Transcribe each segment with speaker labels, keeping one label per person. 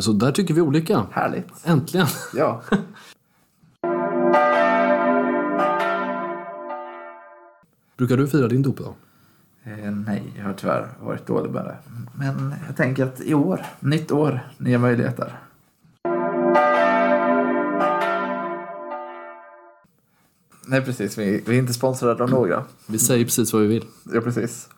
Speaker 1: Så där tycker vi olika.
Speaker 2: Härligt.
Speaker 1: Äntligen.
Speaker 2: Ja.
Speaker 1: Brukar du fira din dop då?
Speaker 2: Eh, nej, jag har tyvärr varit dålig med det. Men jag tänker att i år, nytt år, nya möjligheter. Nej, precis. Vi, vi är inte sponsrade av några.
Speaker 1: Vi säger precis vad vi vill.
Speaker 2: Ja, precis.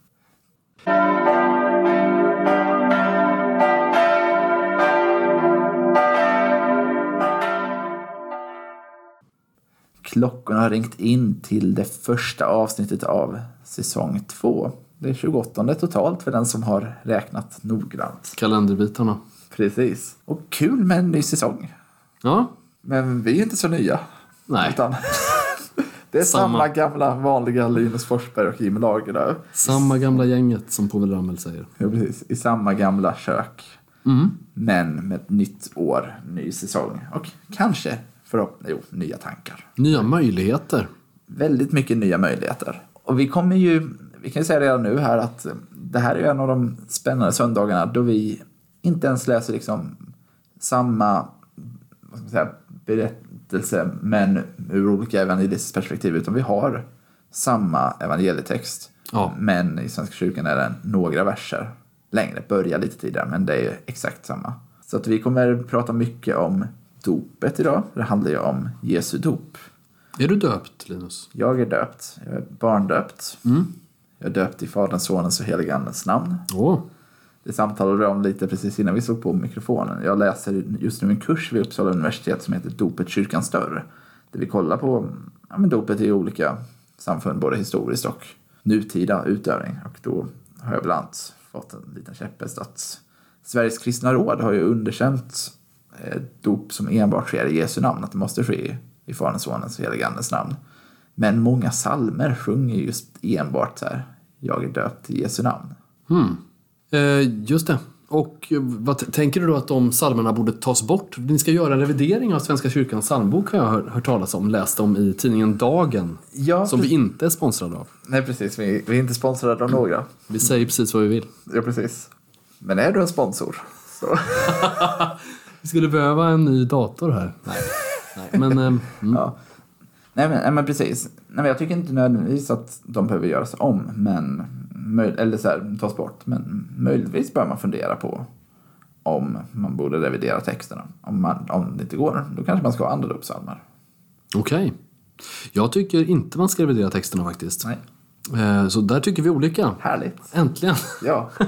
Speaker 2: Klockorna har ringt in till det första avsnittet av säsong två. Det är 28 totalt för den som har räknat noggrant.
Speaker 1: Kalenderbitarna.
Speaker 2: Precis. Och kul med en ny säsong.
Speaker 1: Ja,
Speaker 2: Men vi är inte så nya.
Speaker 1: nej.
Speaker 2: Utan det är samma.
Speaker 1: Samma.
Speaker 2: gamla vanliga Linus Forsberg och Jimmy Lagerlöf.
Speaker 1: Samma gamla gänget som Povel Ramel säger.
Speaker 2: Ja, precis. I samma gamla kök. Men med ett nytt år, ny säsong. Och kanske, förhoppningsvis, jo, nya tankar.
Speaker 1: Nya möjligheter.
Speaker 2: Väldigt mycket nya möjligheter. Och vi kommer ju, vi kan ju säga redan nu här att det här är en av de spännande söndagarna då vi inte ens läser liksom samma vad ska man säga, berättelse men ur olika evangelistiska perspektiv utan vi har samma evangelietext.
Speaker 1: Ja.
Speaker 2: Men i Svenska kyrkan är det några verser längre, börjar lite tidigare men det är exakt samma. Så att vi kommer prata mycket om dopet idag. Det handlar ju om Jesu dop.
Speaker 1: Är du döpt, Linus?
Speaker 2: Jag är döpt. Jag är barndöpt. Jag är döpt i Faderns, Sonens och Helige Andens namn.
Speaker 1: Åh,
Speaker 2: Det samtalade vi om lite precis innan vi såg på mikrofonen. Jag läser just nu en kurs vid Uppsala universitet som heter Dopet kyrkans dörr. Där vi kollar på ja, men dopet i olika samfund, både historiskt och nutida utövning. Och då har jag bland annat fått en liten käpphäst att Sveriges kristna råd har ju underkänt dop som enbart sker i Jesu namn, att det måste ske i, Faderns, Sonens och Helige Andens namn. Men många salmer sjunger just enbart så här, jag är döpt i Jesu namn.
Speaker 1: eh, just det. Och eh, vad tänker du då att de psalmerna borde tas bort? Ni ska göra en revidering av Svenska kyrkans psalmbok har jag hört, hört talas om. Läst om i tidningen Dagen.
Speaker 2: Ja,
Speaker 1: Som vi inte är sponsrade av.
Speaker 2: Nej, precis. Vi, vi är inte sponsrade av några.
Speaker 1: Vi säger precis vad vi vill.
Speaker 2: Ja, precis. Men är du en sponsor? Så.
Speaker 1: Vi skulle behöva en ny dator här. Nej, Nej men... eh, mm.
Speaker 2: Ja. Nej, men, nej, men precis. Nej, men jag tycker inte nödvändigtvis att de behöver göras om, men eller så här, tas bort. Men möjligtvis bör man fundera på om man borde revidera texterna. Om, man, om det inte går, då kanske man ska ha andra dopsalmer.
Speaker 1: Okej. Jag tycker inte man ska revidera texterna faktiskt.
Speaker 2: Nej.
Speaker 1: Eh, Så där tycker vi olika.
Speaker 2: Härligt.
Speaker 1: Äntligen.
Speaker 2: Ja.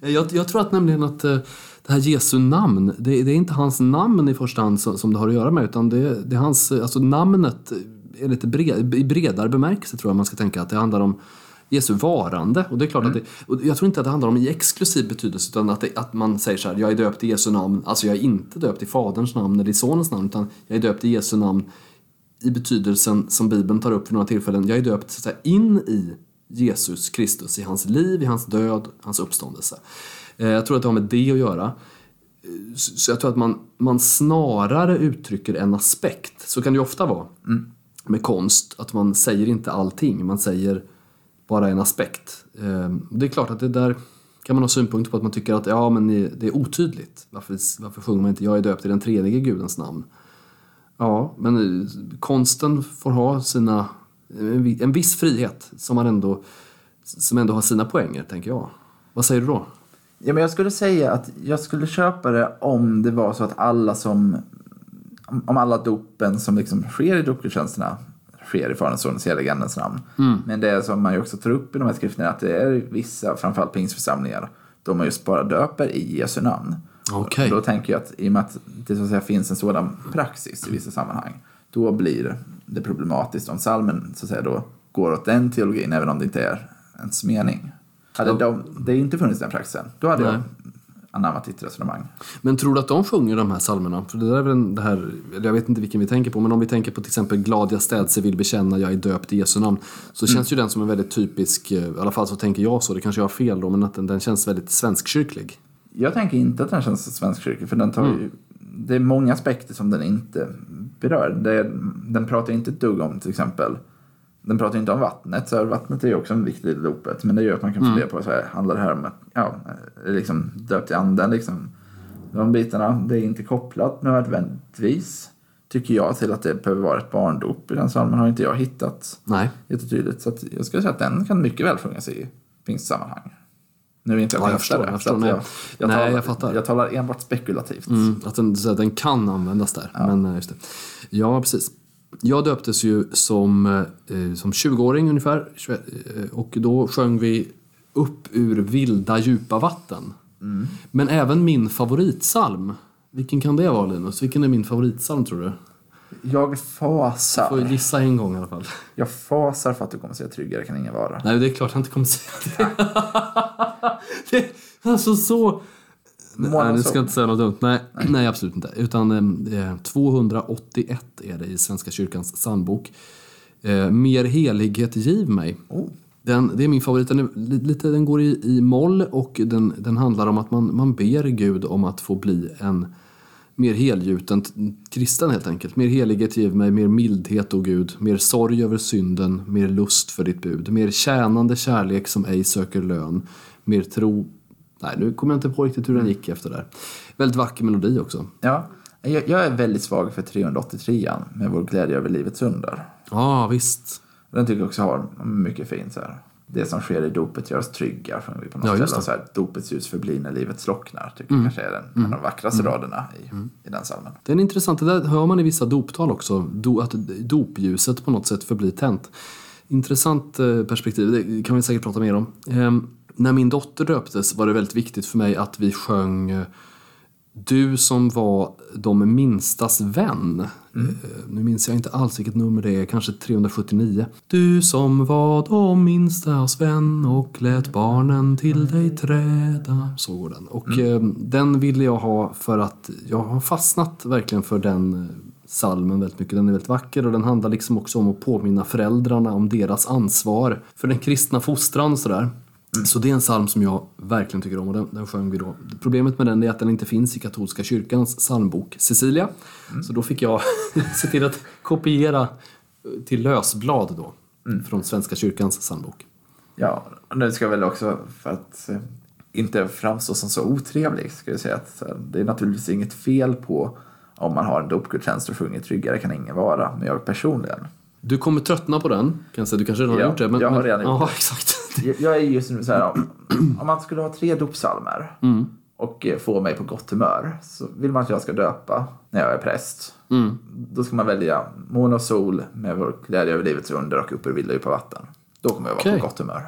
Speaker 1: Jag, jag tror att nämligen att eh, det här Jesu namn, det, det är inte hans namn i första hand som, som det har att göra med utan det, det är hans, eh, alltså namnet är lite bred, i bredare bemärkelse tror jag man ska tänka att det handlar om Jesu varande. Och det är klart att det, och jag tror inte att det handlar om i exklusiv betydelse utan att, det, att man säger så här, jag är döpt i Jesu namn, alltså jag är inte döpt i Faderns namn eller i Sonens namn utan jag är döpt i Jesu namn i betydelsen som Bibeln tar upp vid några tillfällen. Jag är döpt så säga, in i Jesus Kristus, i hans liv, i hans död, hans uppståndelse. Eh, Jag tror att det har med det att göra. Eh, Så jag tror att man, man snarare uttrycker en aspekt. Så kan det ju ofta vara med konst, att man säger inte allting, man säger bara en aspekt. Eh, Det är klart att det där kan man ha synpunkter på att man tycker att ja, men det är otydligt. Varför, varför sjunger man inte jag är döpt i den tredje gudens namn? Ja, men konsten får ha sina, en vi- en viss frihet som, man ändå, som ändå har sina poänger, tänker jag. Vad säger du då?
Speaker 2: Ja, men jag skulle säga att jag skulle köpa det om det var så att alla som... Om alla dopen som liksom sker i dopgudstjänsterna sker i Faderns, Sonens och Helige Andens namn. Men det är som man ju också tar upp i de här skrifterna att det är vissa, framförallt pingstförsamlingar, de man just bara döper i Jesu namn.
Speaker 1: Okej.
Speaker 2: Då tänker jag att i och med att det så att säga finns en sådan praxis i vissa sammanhang, då blir det problematiskt om salmen så att säga då går åt den teologin, även om det inte är ens mening. Hade de, det inte funnits den praxisen, då hade jag
Speaker 1: Nej.
Speaker 2: anammat ditt resonemang.
Speaker 1: Men tror du att de sjunger de här psalmerna? För det där är väl det här, jag vet inte vilken vi tänker på, men om vi tänker på till exempel Glad jag städse vill bekänna, jag är döpt i Jesu namn. Så känns ju den som en väldigt typisk, eh, i alla fall så tänker jag så, det kanske jag har fel då, men att den, den känns väldigt svenskkyrklig.
Speaker 2: Jag tänker inte att den känns svenskkyrklig, för den tar ju, det är många aspekter som den inte berör. Det, den pratar inte ett dugg om till exempel, den pratar inte om vattnet, så vattnet är ju också en viktig del i dopet, men det gör att man kan fundera på, så här, handlar det här om att, ja, liksom döpt i anden liksom? de bitarna. Det är inte kopplat nödvändigtvis, tycker jag, till att det behöver vara ett barndop. I den psalmen har inte jag hittat
Speaker 1: Nej.
Speaker 2: jättetydligt. Så jag skulle säga att den kan mycket väl sjungas i pingstsammanhang. Nu är inte jag
Speaker 1: Ja, jag förstår, jag förstår. Nej.
Speaker 2: jag, jag,
Speaker 1: Nej,
Speaker 2: talar,
Speaker 1: jag fattar.
Speaker 2: jag talar enbart spekulativt.
Speaker 1: Mm, att den, så den kan användas där. Men, eh, just det. Ja, precis. Jag döptes ju som, eh, som 20-åring ungefär. 21, eh, Och då sjöng vi upp ur vilda djupa vatten. Men även min favoritsalm. Vilken kan det vara Linus? Vilken är min favoritsalm tror du?
Speaker 2: Jag
Speaker 1: Får
Speaker 2: fasar.
Speaker 1: gissa en gång i alla fall.
Speaker 2: Jag fasar för att du kommer säga tryggare kan ingen vara.
Speaker 1: Nej, det är klart jag inte kommer säga det. det alltså så... Nej, nu ska jag inte säga något dumt. Nej, nej. absolut inte. Utan eh, 281 är det i Svenska kyrkans psalmbok. Eh, Mer helighet giv mig.
Speaker 2: Oh.
Speaker 1: Den, det är min favorit. Den, är li- lite, den går i, i moll och den, den handlar om att man, man ber Gud om att få bli en mer helgjuten kristen helt enkelt. Mer helighet giv mig, mer mildhet, o Gud, mer sorg över synden, mer lust för ditt bud, mer tjänande kärlek som ej söker lön, mer tro... Nej, nu kommer jag inte på riktigt hur den gick efter där. Väldigt vacker melodi också.
Speaker 2: Ja, jag, jag är väldigt svag för 383an med vår glädje över livets under.
Speaker 1: Ja, visst.
Speaker 2: Den tycker jag också har mycket fint så här. Det som sker i dopet gör oss trygga. Från vi på något
Speaker 1: Ja,
Speaker 2: ställe. Så här, Dopets ljus förblir när livet slocknar. Tycker jag kanske är den, en av de vackraste raderna i, i den salmen.
Speaker 1: Det är intressant, det där hör man i vissa doptal också, do, att dopljuset på något sätt förblir tänt. Intressant eh, perspektiv, det kan vi säkert prata mer om. Ehm, när min dotter döptes var det väldigt viktigt för mig att vi sjöng eh, Du som var de minstas vän. Eh, Nu minns jag inte alls vilket nummer det är, kanske 379. Du som var de minstas vän och lät barnen till dig träda. Så går den. Och eh, den ville jag ha för att jag har fastnat verkligen för den eh, salmen väldigt mycket. Den är väldigt vacker och den handlar liksom också om att påminna föräldrarna om deras ansvar för den kristna fostran och sådär. Så det är en psalm som jag verkligen tycker om och den, den sjöng vi då. Problemet med den är att den inte finns i katolska kyrkans psalmbok Cecilia. Så då fick jag se till att kopiera eh, till lösblad då. Från Svenska kyrkans psalmbok.
Speaker 2: Ja, och nu ska jag väl också för att eh, inte framstå som så otrevlig ska jag säga att eh, det är naturligtvis inget fel på om man har en dopgudstjänst och sjunger tryggare kan ingen vara. Men jag personligen,
Speaker 1: Du kommer tröttna på den, kan säga. Du kanske redan
Speaker 2: Ja,
Speaker 1: har gjort det. Men,
Speaker 2: jag har
Speaker 1: men,
Speaker 2: redan gjort
Speaker 1: ja,
Speaker 2: det.
Speaker 1: exakt.
Speaker 2: jag, jag är just nu så här om, om man skulle ha tre dopsalmer och eh, få mig på gott humör så vill man att jag ska döpa när jag är präst.
Speaker 1: Mm.
Speaker 2: Då ska man välja mån och sol med vår glädje över livets under och upp ur vilda djupa vatten. Då kommer jag vara
Speaker 1: Okej.
Speaker 2: på gott humör.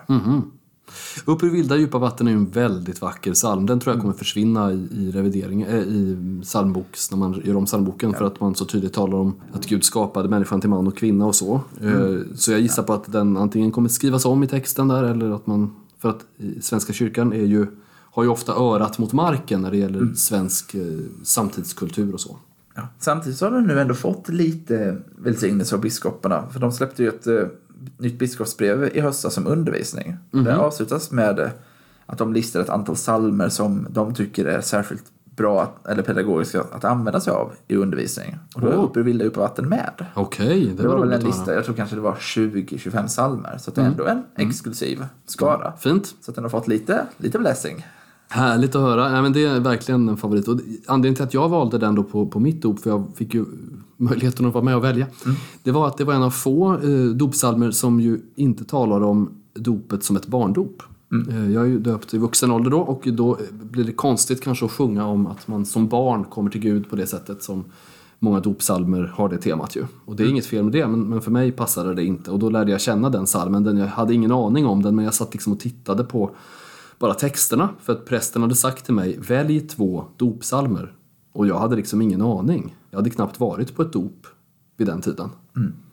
Speaker 1: Upp ur vilda djupa vatten är ju en väldigt vacker psalm. Den tror jag kommer försvinna i, i revidering, äh, i psalmboks, när man gör om psalmboken för att man så tydligt talar om att Gud skapade människan till man och kvinna och så. Eh, Så jag gissar på att den antingen kommer skrivas om i texten där eller att man, för att Svenska kyrkan är ju, har ju ofta örat mot marken när det gäller svensk eh, samtidskultur och så.
Speaker 2: Ja. Samtidigt så har den nu ändå fått lite välsignelse av biskoparna. För de släppte ju ett nytt biskopsbrev i höstas som undervisning. Det avslutas med att de listar ett antal salmer som de tycker är särskilt bra eller pedagogiska att använda sig av i undervisning. Och då är
Speaker 1: Åh.
Speaker 2: Upp ur vilda djupa vatten med.
Speaker 1: Okej, det,
Speaker 2: Det var
Speaker 1: var
Speaker 2: väl en lista, jag tror kanske det var 20-25 salmer. Så det är ändå en exklusiv skara.
Speaker 1: Fint.
Speaker 2: Så att den har fått lite, lite blessing.
Speaker 1: Härligt att höra. Ja, men det är verkligen en favorit. Och anledningen till att jag valde den då på, på mitt dop, för jag fick ju möjligheten att vara med och välja, det var att det var en av få eh, dopsalmer som ju inte talar om dopet som ett barndop. Eh, jag är ju döpt i vuxen ålder då och då eh, blir det konstigt kanske att sjunga om att man som barn kommer till Gud på det sättet som många dopsalmer har det temat ju. Och det är inget fel med det, men, men för mig passade det inte. Och då lärde jag känna den salmen. Den, jag hade ingen aning om den, men jag satt liksom och tittade på bara texterna. För att prästen hade sagt till mig, välj två dopsalmer. Och jag hade liksom ingen aning. Jag hade knappt varit på ett dop vid den tiden.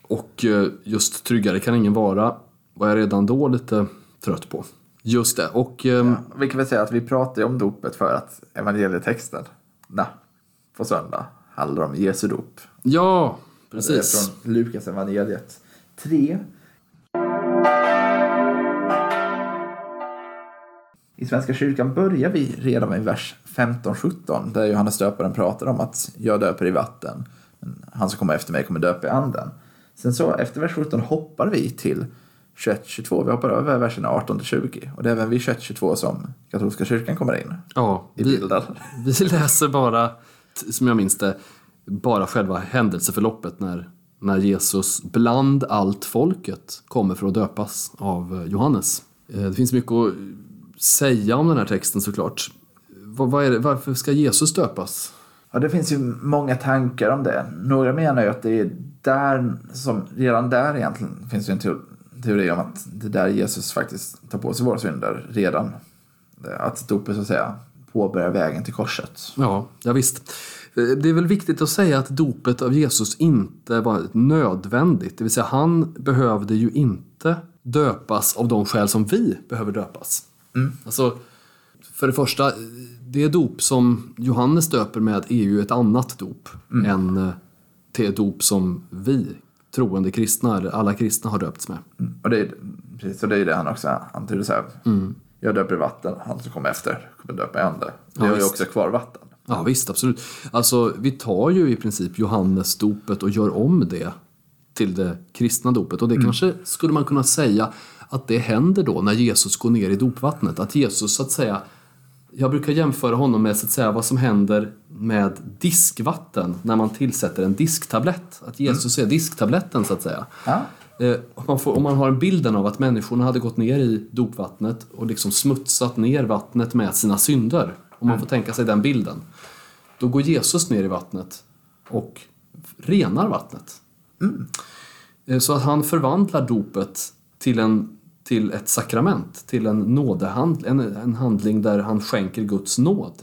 Speaker 1: Och eh, just Tryggare kan ingen vara var jag redan då lite trött på. Just det, och... ehm,
Speaker 2: Vi kan väl säga att vi pratar ju om dopet för att evangelietexten na, på söndag handlar om Jesu dop.
Speaker 1: Ja,
Speaker 2: Det är
Speaker 1: precis.
Speaker 2: från Lukas evangeliet 3. I Svenska kyrkan börjar vi redan med vers 15-17 där Johannes döparen pratar om att jag döper i vatten, men han som kommer efter mig kommer döpa i anden. Sen så efter vers 17 hoppar vi till 21-22. Vi hoppar över verserna 18-20. Och det är även vid 21-22 som katolska kyrkan kommer in
Speaker 1: Ja,
Speaker 2: i
Speaker 1: vi,
Speaker 2: bilden.
Speaker 1: vi läser bara, som jag minns det, bara själva händelseförloppet när, när Jesus bland allt folket kommer för att döpas av Johannes. Eh, Det finns mycket att säga om den här texten såklart. Vad, vad det, varför ska Jesus döpas?
Speaker 2: Ja, det finns ju många tankar om det. Några menar ju att det är där som, redan där egentligen finns ju en teo- teori om att det är där Jesus faktiskt tar på sig våra synder redan. Att dopet så att säga påbörjar vägen till korset.
Speaker 1: Ja, ja visst. Det är väl viktigt att säga att dopet av Jesus inte var nödvändigt. Det vill säga han behövde ju inte döpas av de skäl som vi behöver döpas. Alltså, för det första, det dop som Johannes döper med är ju ett annat dop än eh, det dop som vi troende kristna, alla kristna har döpts med.
Speaker 2: Mm. Och det är, precis, och det är det han också antyder så här. Jag döper i vatten, han som kommer efter kommer döpa i ande. Det
Speaker 1: Ja,
Speaker 2: har ju också kvar vatten.
Speaker 1: Ja visst, absolut. Alltså vi tar ju i princip Johannes dopet och gör om det till det kristna dopet. Och det kanske skulle man kunna säga att det händer då när Jesus går ner i dopvattnet. Att Jesus så att säga, jag brukar jämföra honom med så att säga vad som händer med diskvatten när man tillsätter en disktablett. Att Jesus är disktabletten så att säga.
Speaker 2: Ja.
Speaker 1: Eh, om, man får, om man har en bilden av att människorna hade gått ner i dopvattnet och liksom smutsat ner vattnet med sina synder. Om man får tänka sig den bilden. Då går Jesus ner i vattnet och renar vattnet. Eh, Så att han förvandlar dopet till, en, till ett sakrament, till en nådehandling, en, en handling där han skänker Guds nåd.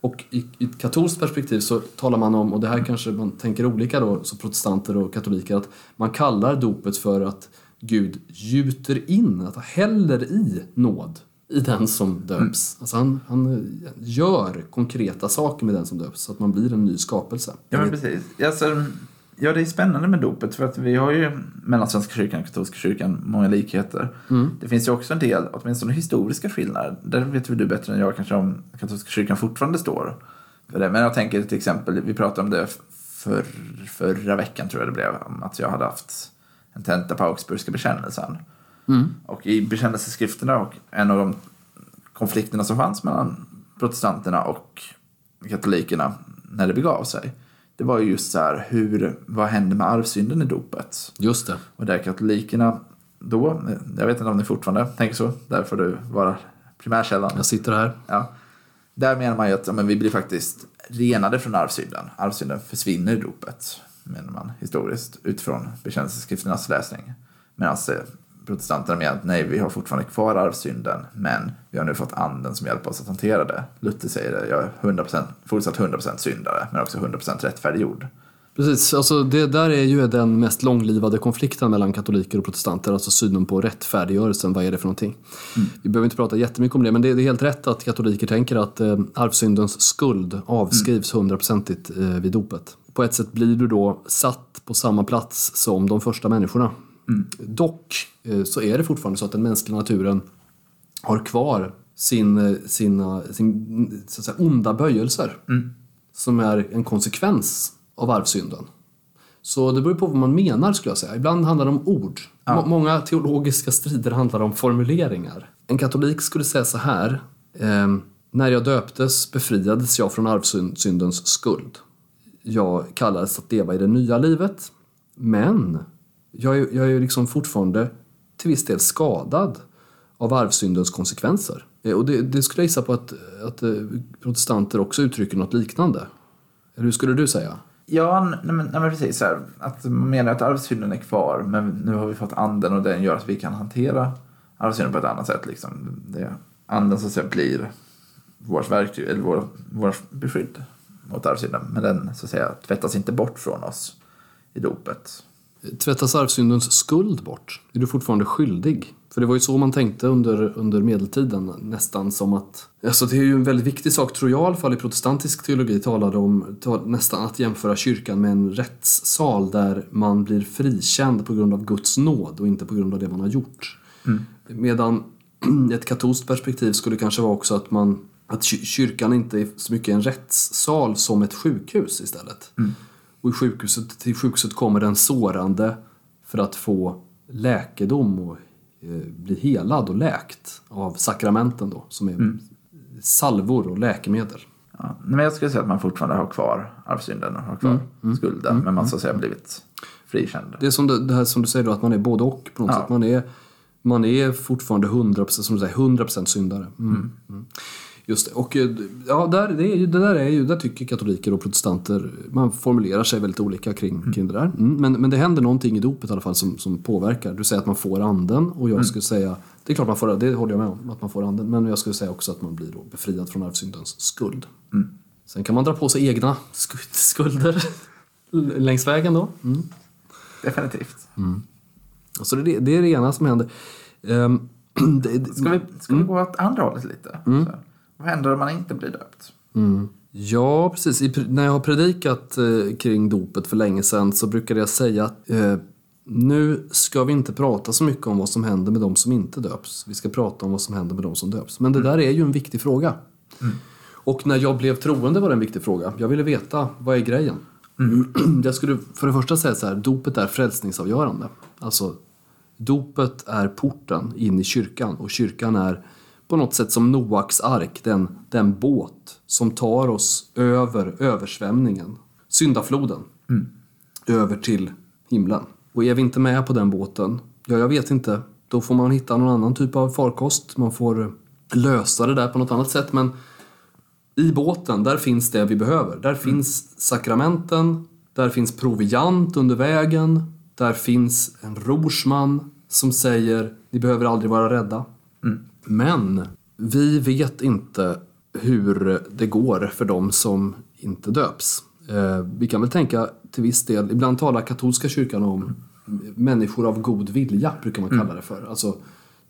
Speaker 1: Och i, i ett katolskt perspektiv så talar man om, och det här kanske man tänker olika då, så protestanter och katoliker, att man kallar dopet för att Gud gjuter in, att han häller i nåd i den som döps. Alltså han, han gör konkreta saker med den som döps så att man blir en ny skapelse.
Speaker 2: Ja, men precis. Alltså, ja, det är spännande med dopet för att vi har ju mellan Svenska kyrkan och katolska kyrkan många likheter. Det finns ju också en del, åtminstone historiska skillnader. Där vet väl du bättre än jag kanske om katolska kyrkan fortfarande står för det. Men jag tänker till exempel, vi pratade om det för, förra veckan tror jag det blev, om att jag hade haft en tenta på Augsburgska bekännelsen. Och i bekännelseskrifterna och en av de konflikterna som fanns mellan protestanterna och katolikerna när det begav sig. Det var ju just så här, hur, vad händer med arvsynden i dopet?
Speaker 1: Just det.
Speaker 2: Och där katolikerna då, jag vet inte om ni fortfarande tänker så, där får du vara primärkällan.
Speaker 1: Jag sitter här.
Speaker 2: Ja. Där menar man ju att ja, men vi blir faktiskt renade från arvsynden. Arvsynden försvinner i dopet, menar man historiskt, utifrån bekännelseskrifternas läsning. Medan eh, protestanterna menar att nej, vi har fortfarande kvar arvsynden, men vi har nu fått anden som hjälper oss att hantera det. Luther säger det, jag är 100%, fortsatt 100% syndare, men också 100% rättfärdiggjord.
Speaker 1: Precis, alltså det där är ju den mest långlivade konflikten mellan katoliker och protestanter, alltså synen på rättfärdiggörelsen, vad är det för någonting? Vi behöver inte prata jättemycket om det, men det, är helt rätt att katoliker tänker att eh, arvsyndens skuld avskrivs hundraprocentigt eh, vid dopet. På ett sätt blir du då satt på samma plats som de första människorna. Dock eh, så är det fortfarande så att den mänskliga naturen har kvar sin, eh, sina, sin så att säga, onda böjelser som är en konsekvens av arvsynden. Så det beror på vad man menar skulle jag säga. Ibland handlar det om ord. Må- Många teologiska strider handlar om formuleringar. En katolik skulle säga så här. ehm, när jag döptes befriades jag från arvsyndens skuld. Jag kallades att leva i det nya livet. Men jag är, jag är liksom fortfarande till viss del skadad av arvsyndens konsekvenser. Eh, och det, det skulle jag gissa på att, att eh, protestanter också uttrycker något liknande. Eller hur skulle du säga?
Speaker 2: Ja, nej men, nej men precis. Så här, att man menar att arvsynden är kvar, men nu har vi fått anden och den gör att vi kan hantera arvsynden på ett annat sätt. Liksom. Det, anden så att säga blir vårt verktyg, eller vår, vår beskydd mot arvsynden. Men den så att säga tvättas inte bort från oss i dopet.
Speaker 1: Tvättas arvsyndens skuld bort? Är du fortfarande skyldig? För det var ju så man tänkte under, under medeltiden, nästan som att... Alltså det är ju en väldigt viktig sak, tror jag i alla fall i protestantisk teologi, talade om tal, nästan att jämföra kyrkan med en rättssal där man blir frikänd på grund av Guds nåd och inte på grund av det man har gjort. Medan ett katolskt perspektiv skulle kanske vara också att man att ky- kyrkan inte är så mycket en rättssal som ett sjukhus istället. Och i sjukhuset, till sjukhuset kommer den sårande för att få läkedom och eh, bli helad och läkt av sakramenten då, som är salvor och läkemedel.
Speaker 2: Ja, men jag skulle säga att man fortfarande har kvar arvsynden och har kvar skulden. Men man så att säga blivit frikänd.
Speaker 1: Det är som det, det här som du säger då, att man är både och på något
Speaker 2: Ja.
Speaker 1: sätt. Man är, man är fortfarande 100%, som du säger, 100% syndare. Mm. Mm. Just det. Och eh, ja, där, det, är det där är ju, där tycker katoliker och protestanter, man formulerar sig väldigt olika kring, kring det där. Mm. Men, men det händer någonting i dopet i alla fall som, som påverkar. Du säger att man får anden och jag skulle säga, det är klart man får det håller jag med om, att man får anden. Men jag skulle säga också att man blir då befriad från arvsyndens skuld. Sen kan man dra på sig egna skuld, skulder längs vägen då. Mm.
Speaker 2: Definitivt.
Speaker 1: Så det, det är det ena som händer. Ehm, det, det,
Speaker 2: Ska vi, ska vi gå åt andra hållet lite? Så, vad händer om man inte blir döpt?
Speaker 1: ja, precis. I, när jag har predikat eh, kring dopet för länge sedan så brukade jag säga att eh, nu ska vi inte prata så mycket om vad som händer med de som inte döps. Vi ska prata om vad som händer med de som döps. Men det där är ju en viktig fråga. Och när jag blev troende var det en viktig fråga. Jag ville veta, vad är grejen? Jag skulle för det första säga så här, dopet är frälsningsavgörande. Alltså, dopet är porten in i kyrkan och kyrkan är på något sätt som Noaks ark, den, den båt som tar oss över översvämningen, syndafloden, över till himlen. Och är vi inte med på den båten, ja jag vet inte, då får man hitta någon annan typ av farkost. Man får lösa det där på något annat sätt. Men i båten, där finns det vi behöver. Där finns sakramenten, där finns proviant under vägen, där finns en rorsman som säger ni behöver aldrig vara rädda. Men vi vet inte hur det går för dem som inte döps. Eh, vi kan väl tänka till viss del, ibland talar katolska kyrkan om människor av god vilja, brukar man kalla det för. Alltså,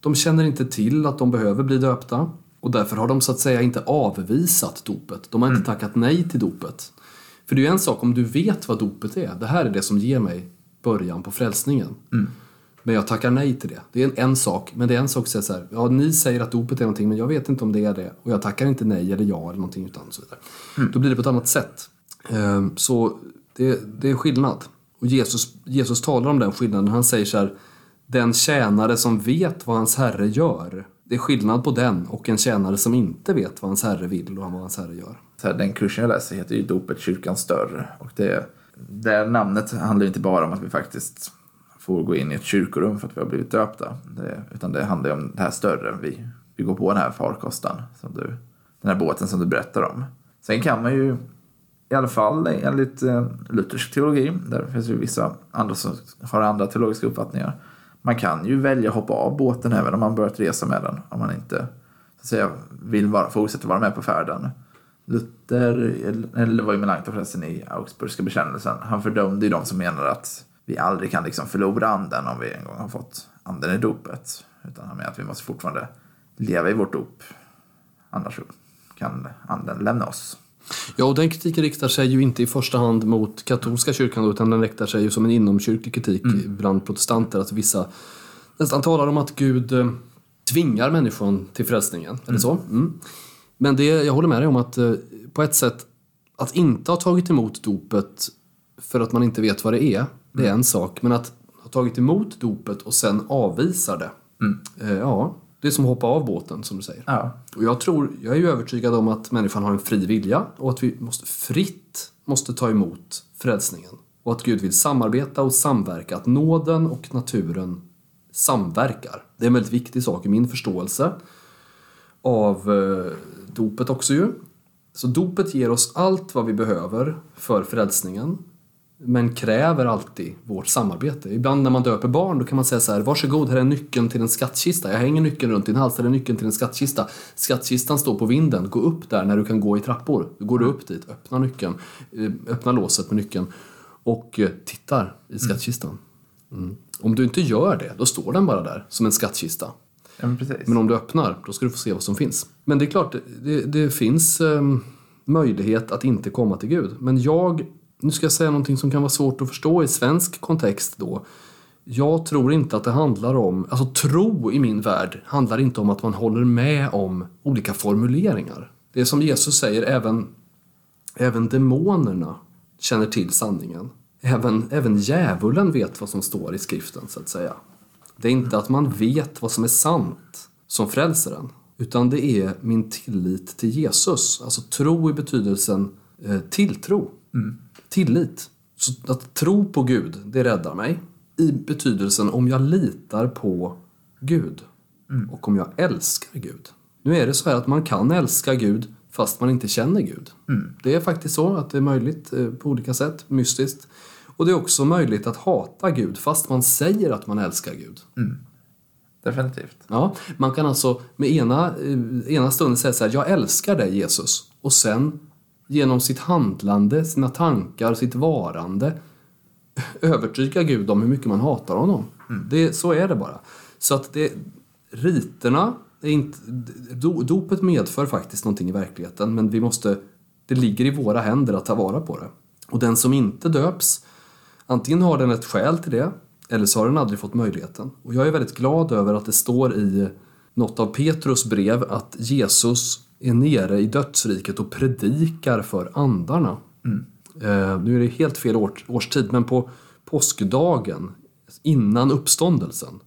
Speaker 1: de känner inte till att de behöver bli döpta och därför har de så att säga inte avvisat dopet. De har inte tackat nej till dopet. För det är ju en sak om du vet vad dopet är. Det här är det som ger mig början på frälsningen. Men jag tackar nej till det. Det är en, en sak. Men det är en sak att säga så här. Ja, ni säger att dopet är någonting, men jag vet inte om det är det. Och jag tackar inte nej eller ja eller någonting utan så vidare. Då blir det på ett annat sätt. Ehm, Så det, det är skillnad. Och Jesus, Jesus talar om den skillnaden. Han säger så här. Den tjänare som vet vad hans herre gör. Det är skillnad på den och en tjänare som inte vet vad hans herre vill och vad hans herre gör.
Speaker 2: Så här, den kursen jag läser heter ju Dopet kyrkan större. Och det, det namnet handlar inte bara om att vi faktiskt får gå in i ett kyrkorum för att vi har blivit döpta. Det, utan det handlar ju om det här större. Vi, vi går på den här farkosten, som du, den här båten som du berättar om. Sen kan man ju, i alla fall enligt eh, luthersk teologi, där finns ju vissa andra som har andra teologiska uppfattningar. Man kan ju välja att hoppa av båten även om man börjat resa med den. Om man inte så att säga, vill vara, fortsätta vara med på färden. Luther, eller var ju Melanchthon förresten i Augsburgska bekännelsen, han fördömde ju de som menar att vi aldrig kan liksom förlora anden om vi en gång har fått anden i dopet. Utan han menar att vi måste fortfarande leva i vårt dop. Annars kan anden lämna oss.
Speaker 1: Ja, och den kritiken riktar sig ju inte i första hand mot katolska kyrkan utan den riktar sig ju som en inomkyrklig kritik bland protestanter. Att vissa nästan talar om att Gud eh, tvingar människan till frälsningen. Eller så? Mm. Men det, jag håller med dig om att eh, på ett sätt, att inte ha tagit emot dopet för att man inte vet vad det är, det är en sak. Men att ha tagit emot dopet och sen avvisar det, eh, ja, det är som att hoppa av båten som du säger.
Speaker 2: Ja.
Speaker 1: Och jag tror, jag är ju övertygad om att människan har en fri vilja och att vi måste fritt måste ta emot frälsningen. Och att Gud vill samarbeta och samverka, att nåden och naturen samverkar. Det är en väldigt viktig sak i min förståelse av eh, dopet också ju. Så dopet ger oss allt vad vi behöver för frälsningen men kräver alltid vårt samarbete. Ibland när man döper barn då kan man säga så här, varsågod här är nyckeln till en skattkista. Jag hänger nyckeln runt din hals, här är nyckeln till en skattkista. Skattkistan står på vinden, gå upp där när du kan gå i trappor. Då går du upp dit, öppnar nyckeln, eh, öppnar låset med nyckeln och eh, tittar i skattkistan. Mm. Om du inte gör det, då står den bara där som en skattkista.
Speaker 2: Ja, men.
Speaker 1: Men om du öppnar, då ska du få se vad som finns. Men det är klart, det, det finns eh, möjlighet att inte komma till Gud. Men jag, nu ska jag säga någonting som kan vara svårt att förstå i svensk kontext då. Jag tror inte att det handlar om, alltså tro i min värld handlar inte om att man håller med om olika formuleringar. Det är som Jesus säger, även, även demonerna känner till sanningen. Även, även djävulen vet vad som står i skriften så att säga. Det är inte att man vet vad som är sant som frälser en. Utan det är min tillit till Jesus. Alltså tro i betydelsen eh, tilltro. Mm. Tillit. Så att tro på Gud, det räddar mig. I betydelsen om jag litar på Gud. Och om jag älskar Gud. Nu är det så här att man kan älska Gud fast man inte känner Gud. Det är faktiskt så att det är möjligt eh, på olika sätt, mystiskt. Och det är också möjligt att hata Gud fast man säger att man älskar Gud.
Speaker 2: Definitivt.
Speaker 1: Ja, man kan alltså med ena, eh, ena stunden säga så här, jag älskar dig Jesus. Och sen genom sitt handlande, sina tankar, sitt varande övertyga Gud om hur mycket man hatar honom. Det, så är det bara. Så att det, riterna, är inte, do, dopet medför faktiskt någonting i verkligheten men vi måste, det ligger i våra händer att ta vara på det. Och den som inte döps, antingen har den ett skäl till det eller så har den aldrig fått möjligheten. Och jag är väldigt glad över att det står i något av Petrus brev att Jesus är nere i dödsriket och predikar för andarna. Eh, nu är det helt fel år, årstid, men på påskdagen innan uppståndelsen,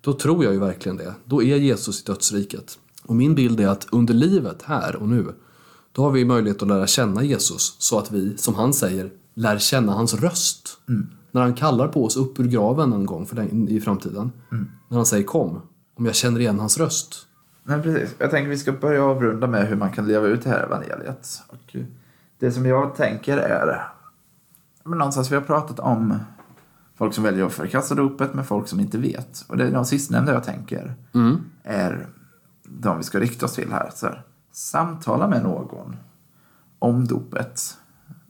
Speaker 1: då tror jag ju verkligen det. Då är Jesus i dödsriket. Och min bild är att under livet, här och nu, då har vi möjlighet att lära känna Jesus så att vi, som han säger, lär känna hans röst. När han kallar på oss upp ur graven en gång för den, i framtiden. När han säger kom, om jag känner igen hans röst.
Speaker 2: Men precis. Jag tänker vi ska börja avrunda med hur man kan leva ut det här evangeliet. Och det som jag tänker är... Men någonstans vi har pratat om folk som väljer att förkasta dopet med folk som inte vet. Och det är de sistnämnda jag tänker är de vi ska rikta oss till här. Så här. Samtala med någon om dopet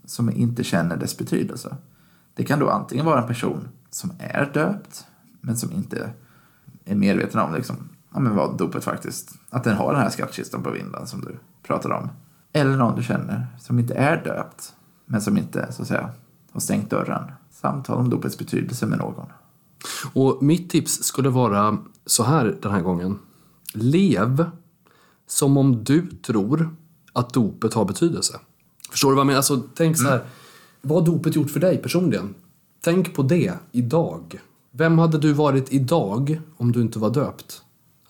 Speaker 2: som inte känner dess betydelse. Det kan då antingen vara en person som är döpt men som inte är medveten om liksom, ja, men vad dopet faktiskt, att den har den här skattkistan på vinden som du pratade om. Eller någon du känner som inte är döpt men som inte så att säga har stängt dörren. Samtal om dopets betydelse med någon.
Speaker 1: Och mitt tips skulle vara så här den här gången. Lev som om du tror att dopet har betydelse. Förstår du vad jag menar? Alltså, tänk så här. Vad har dopet gjort för dig personligen? Tänk på det idag. Vem hade du varit idag om du inte var döpt?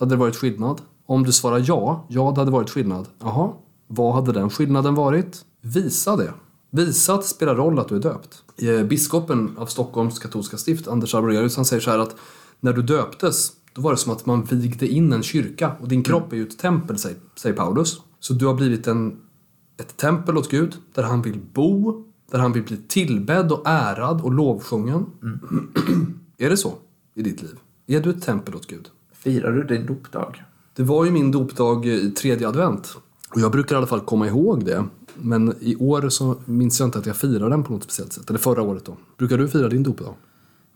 Speaker 1: Hade det varit skillnad? Om du svarar ja, ja det hade varit skillnad. Jaha, vad hade den skillnaden varit? Visa det. Visa att det spelar roll att du är döpt. Eh, Biskopen av Stockholms katolska stift, Anders Arborelius, han säger så här att när du döptes, då var det som att man vigde in en kyrka och din kropp är ju ett tempel, säger, säger Paulus. Så du har blivit en, ett tempel åt Gud, där han vill bo, där han vill bli tillbedd och ärad och lovsjungen. är det så i ditt liv? Är du ett tempel åt Gud?
Speaker 2: Firar du din dopdag?
Speaker 1: Det var ju min dopdag i tredje advent. Och jag brukar i alla fall komma ihåg det. Men i år så minns jag inte att jag firar den på något speciellt sätt. Eller förra året då. Brukar du fira din dopdag?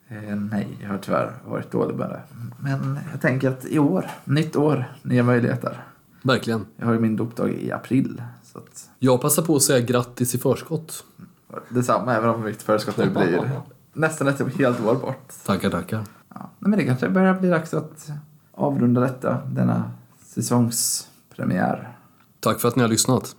Speaker 2: Eh, nej, jag har tyvärr varit dålig med det. Men jag tänker att i år, nytt år, nya möjligheter.
Speaker 1: Verkligen.
Speaker 2: Jag har ju min dopdag i april. Så att
Speaker 1: Jag passar på att säga grattis i förskott.
Speaker 2: detsamma, även om mitt förskott nu blir nästan ett helt år bort.
Speaker 1: Tackar, tackar.
Speaker 2: Ja, men det kanske börjar bli dags att avrunda detta, denna säsongspremiär.
Speaker 1: Tack för att ni har lyssnat.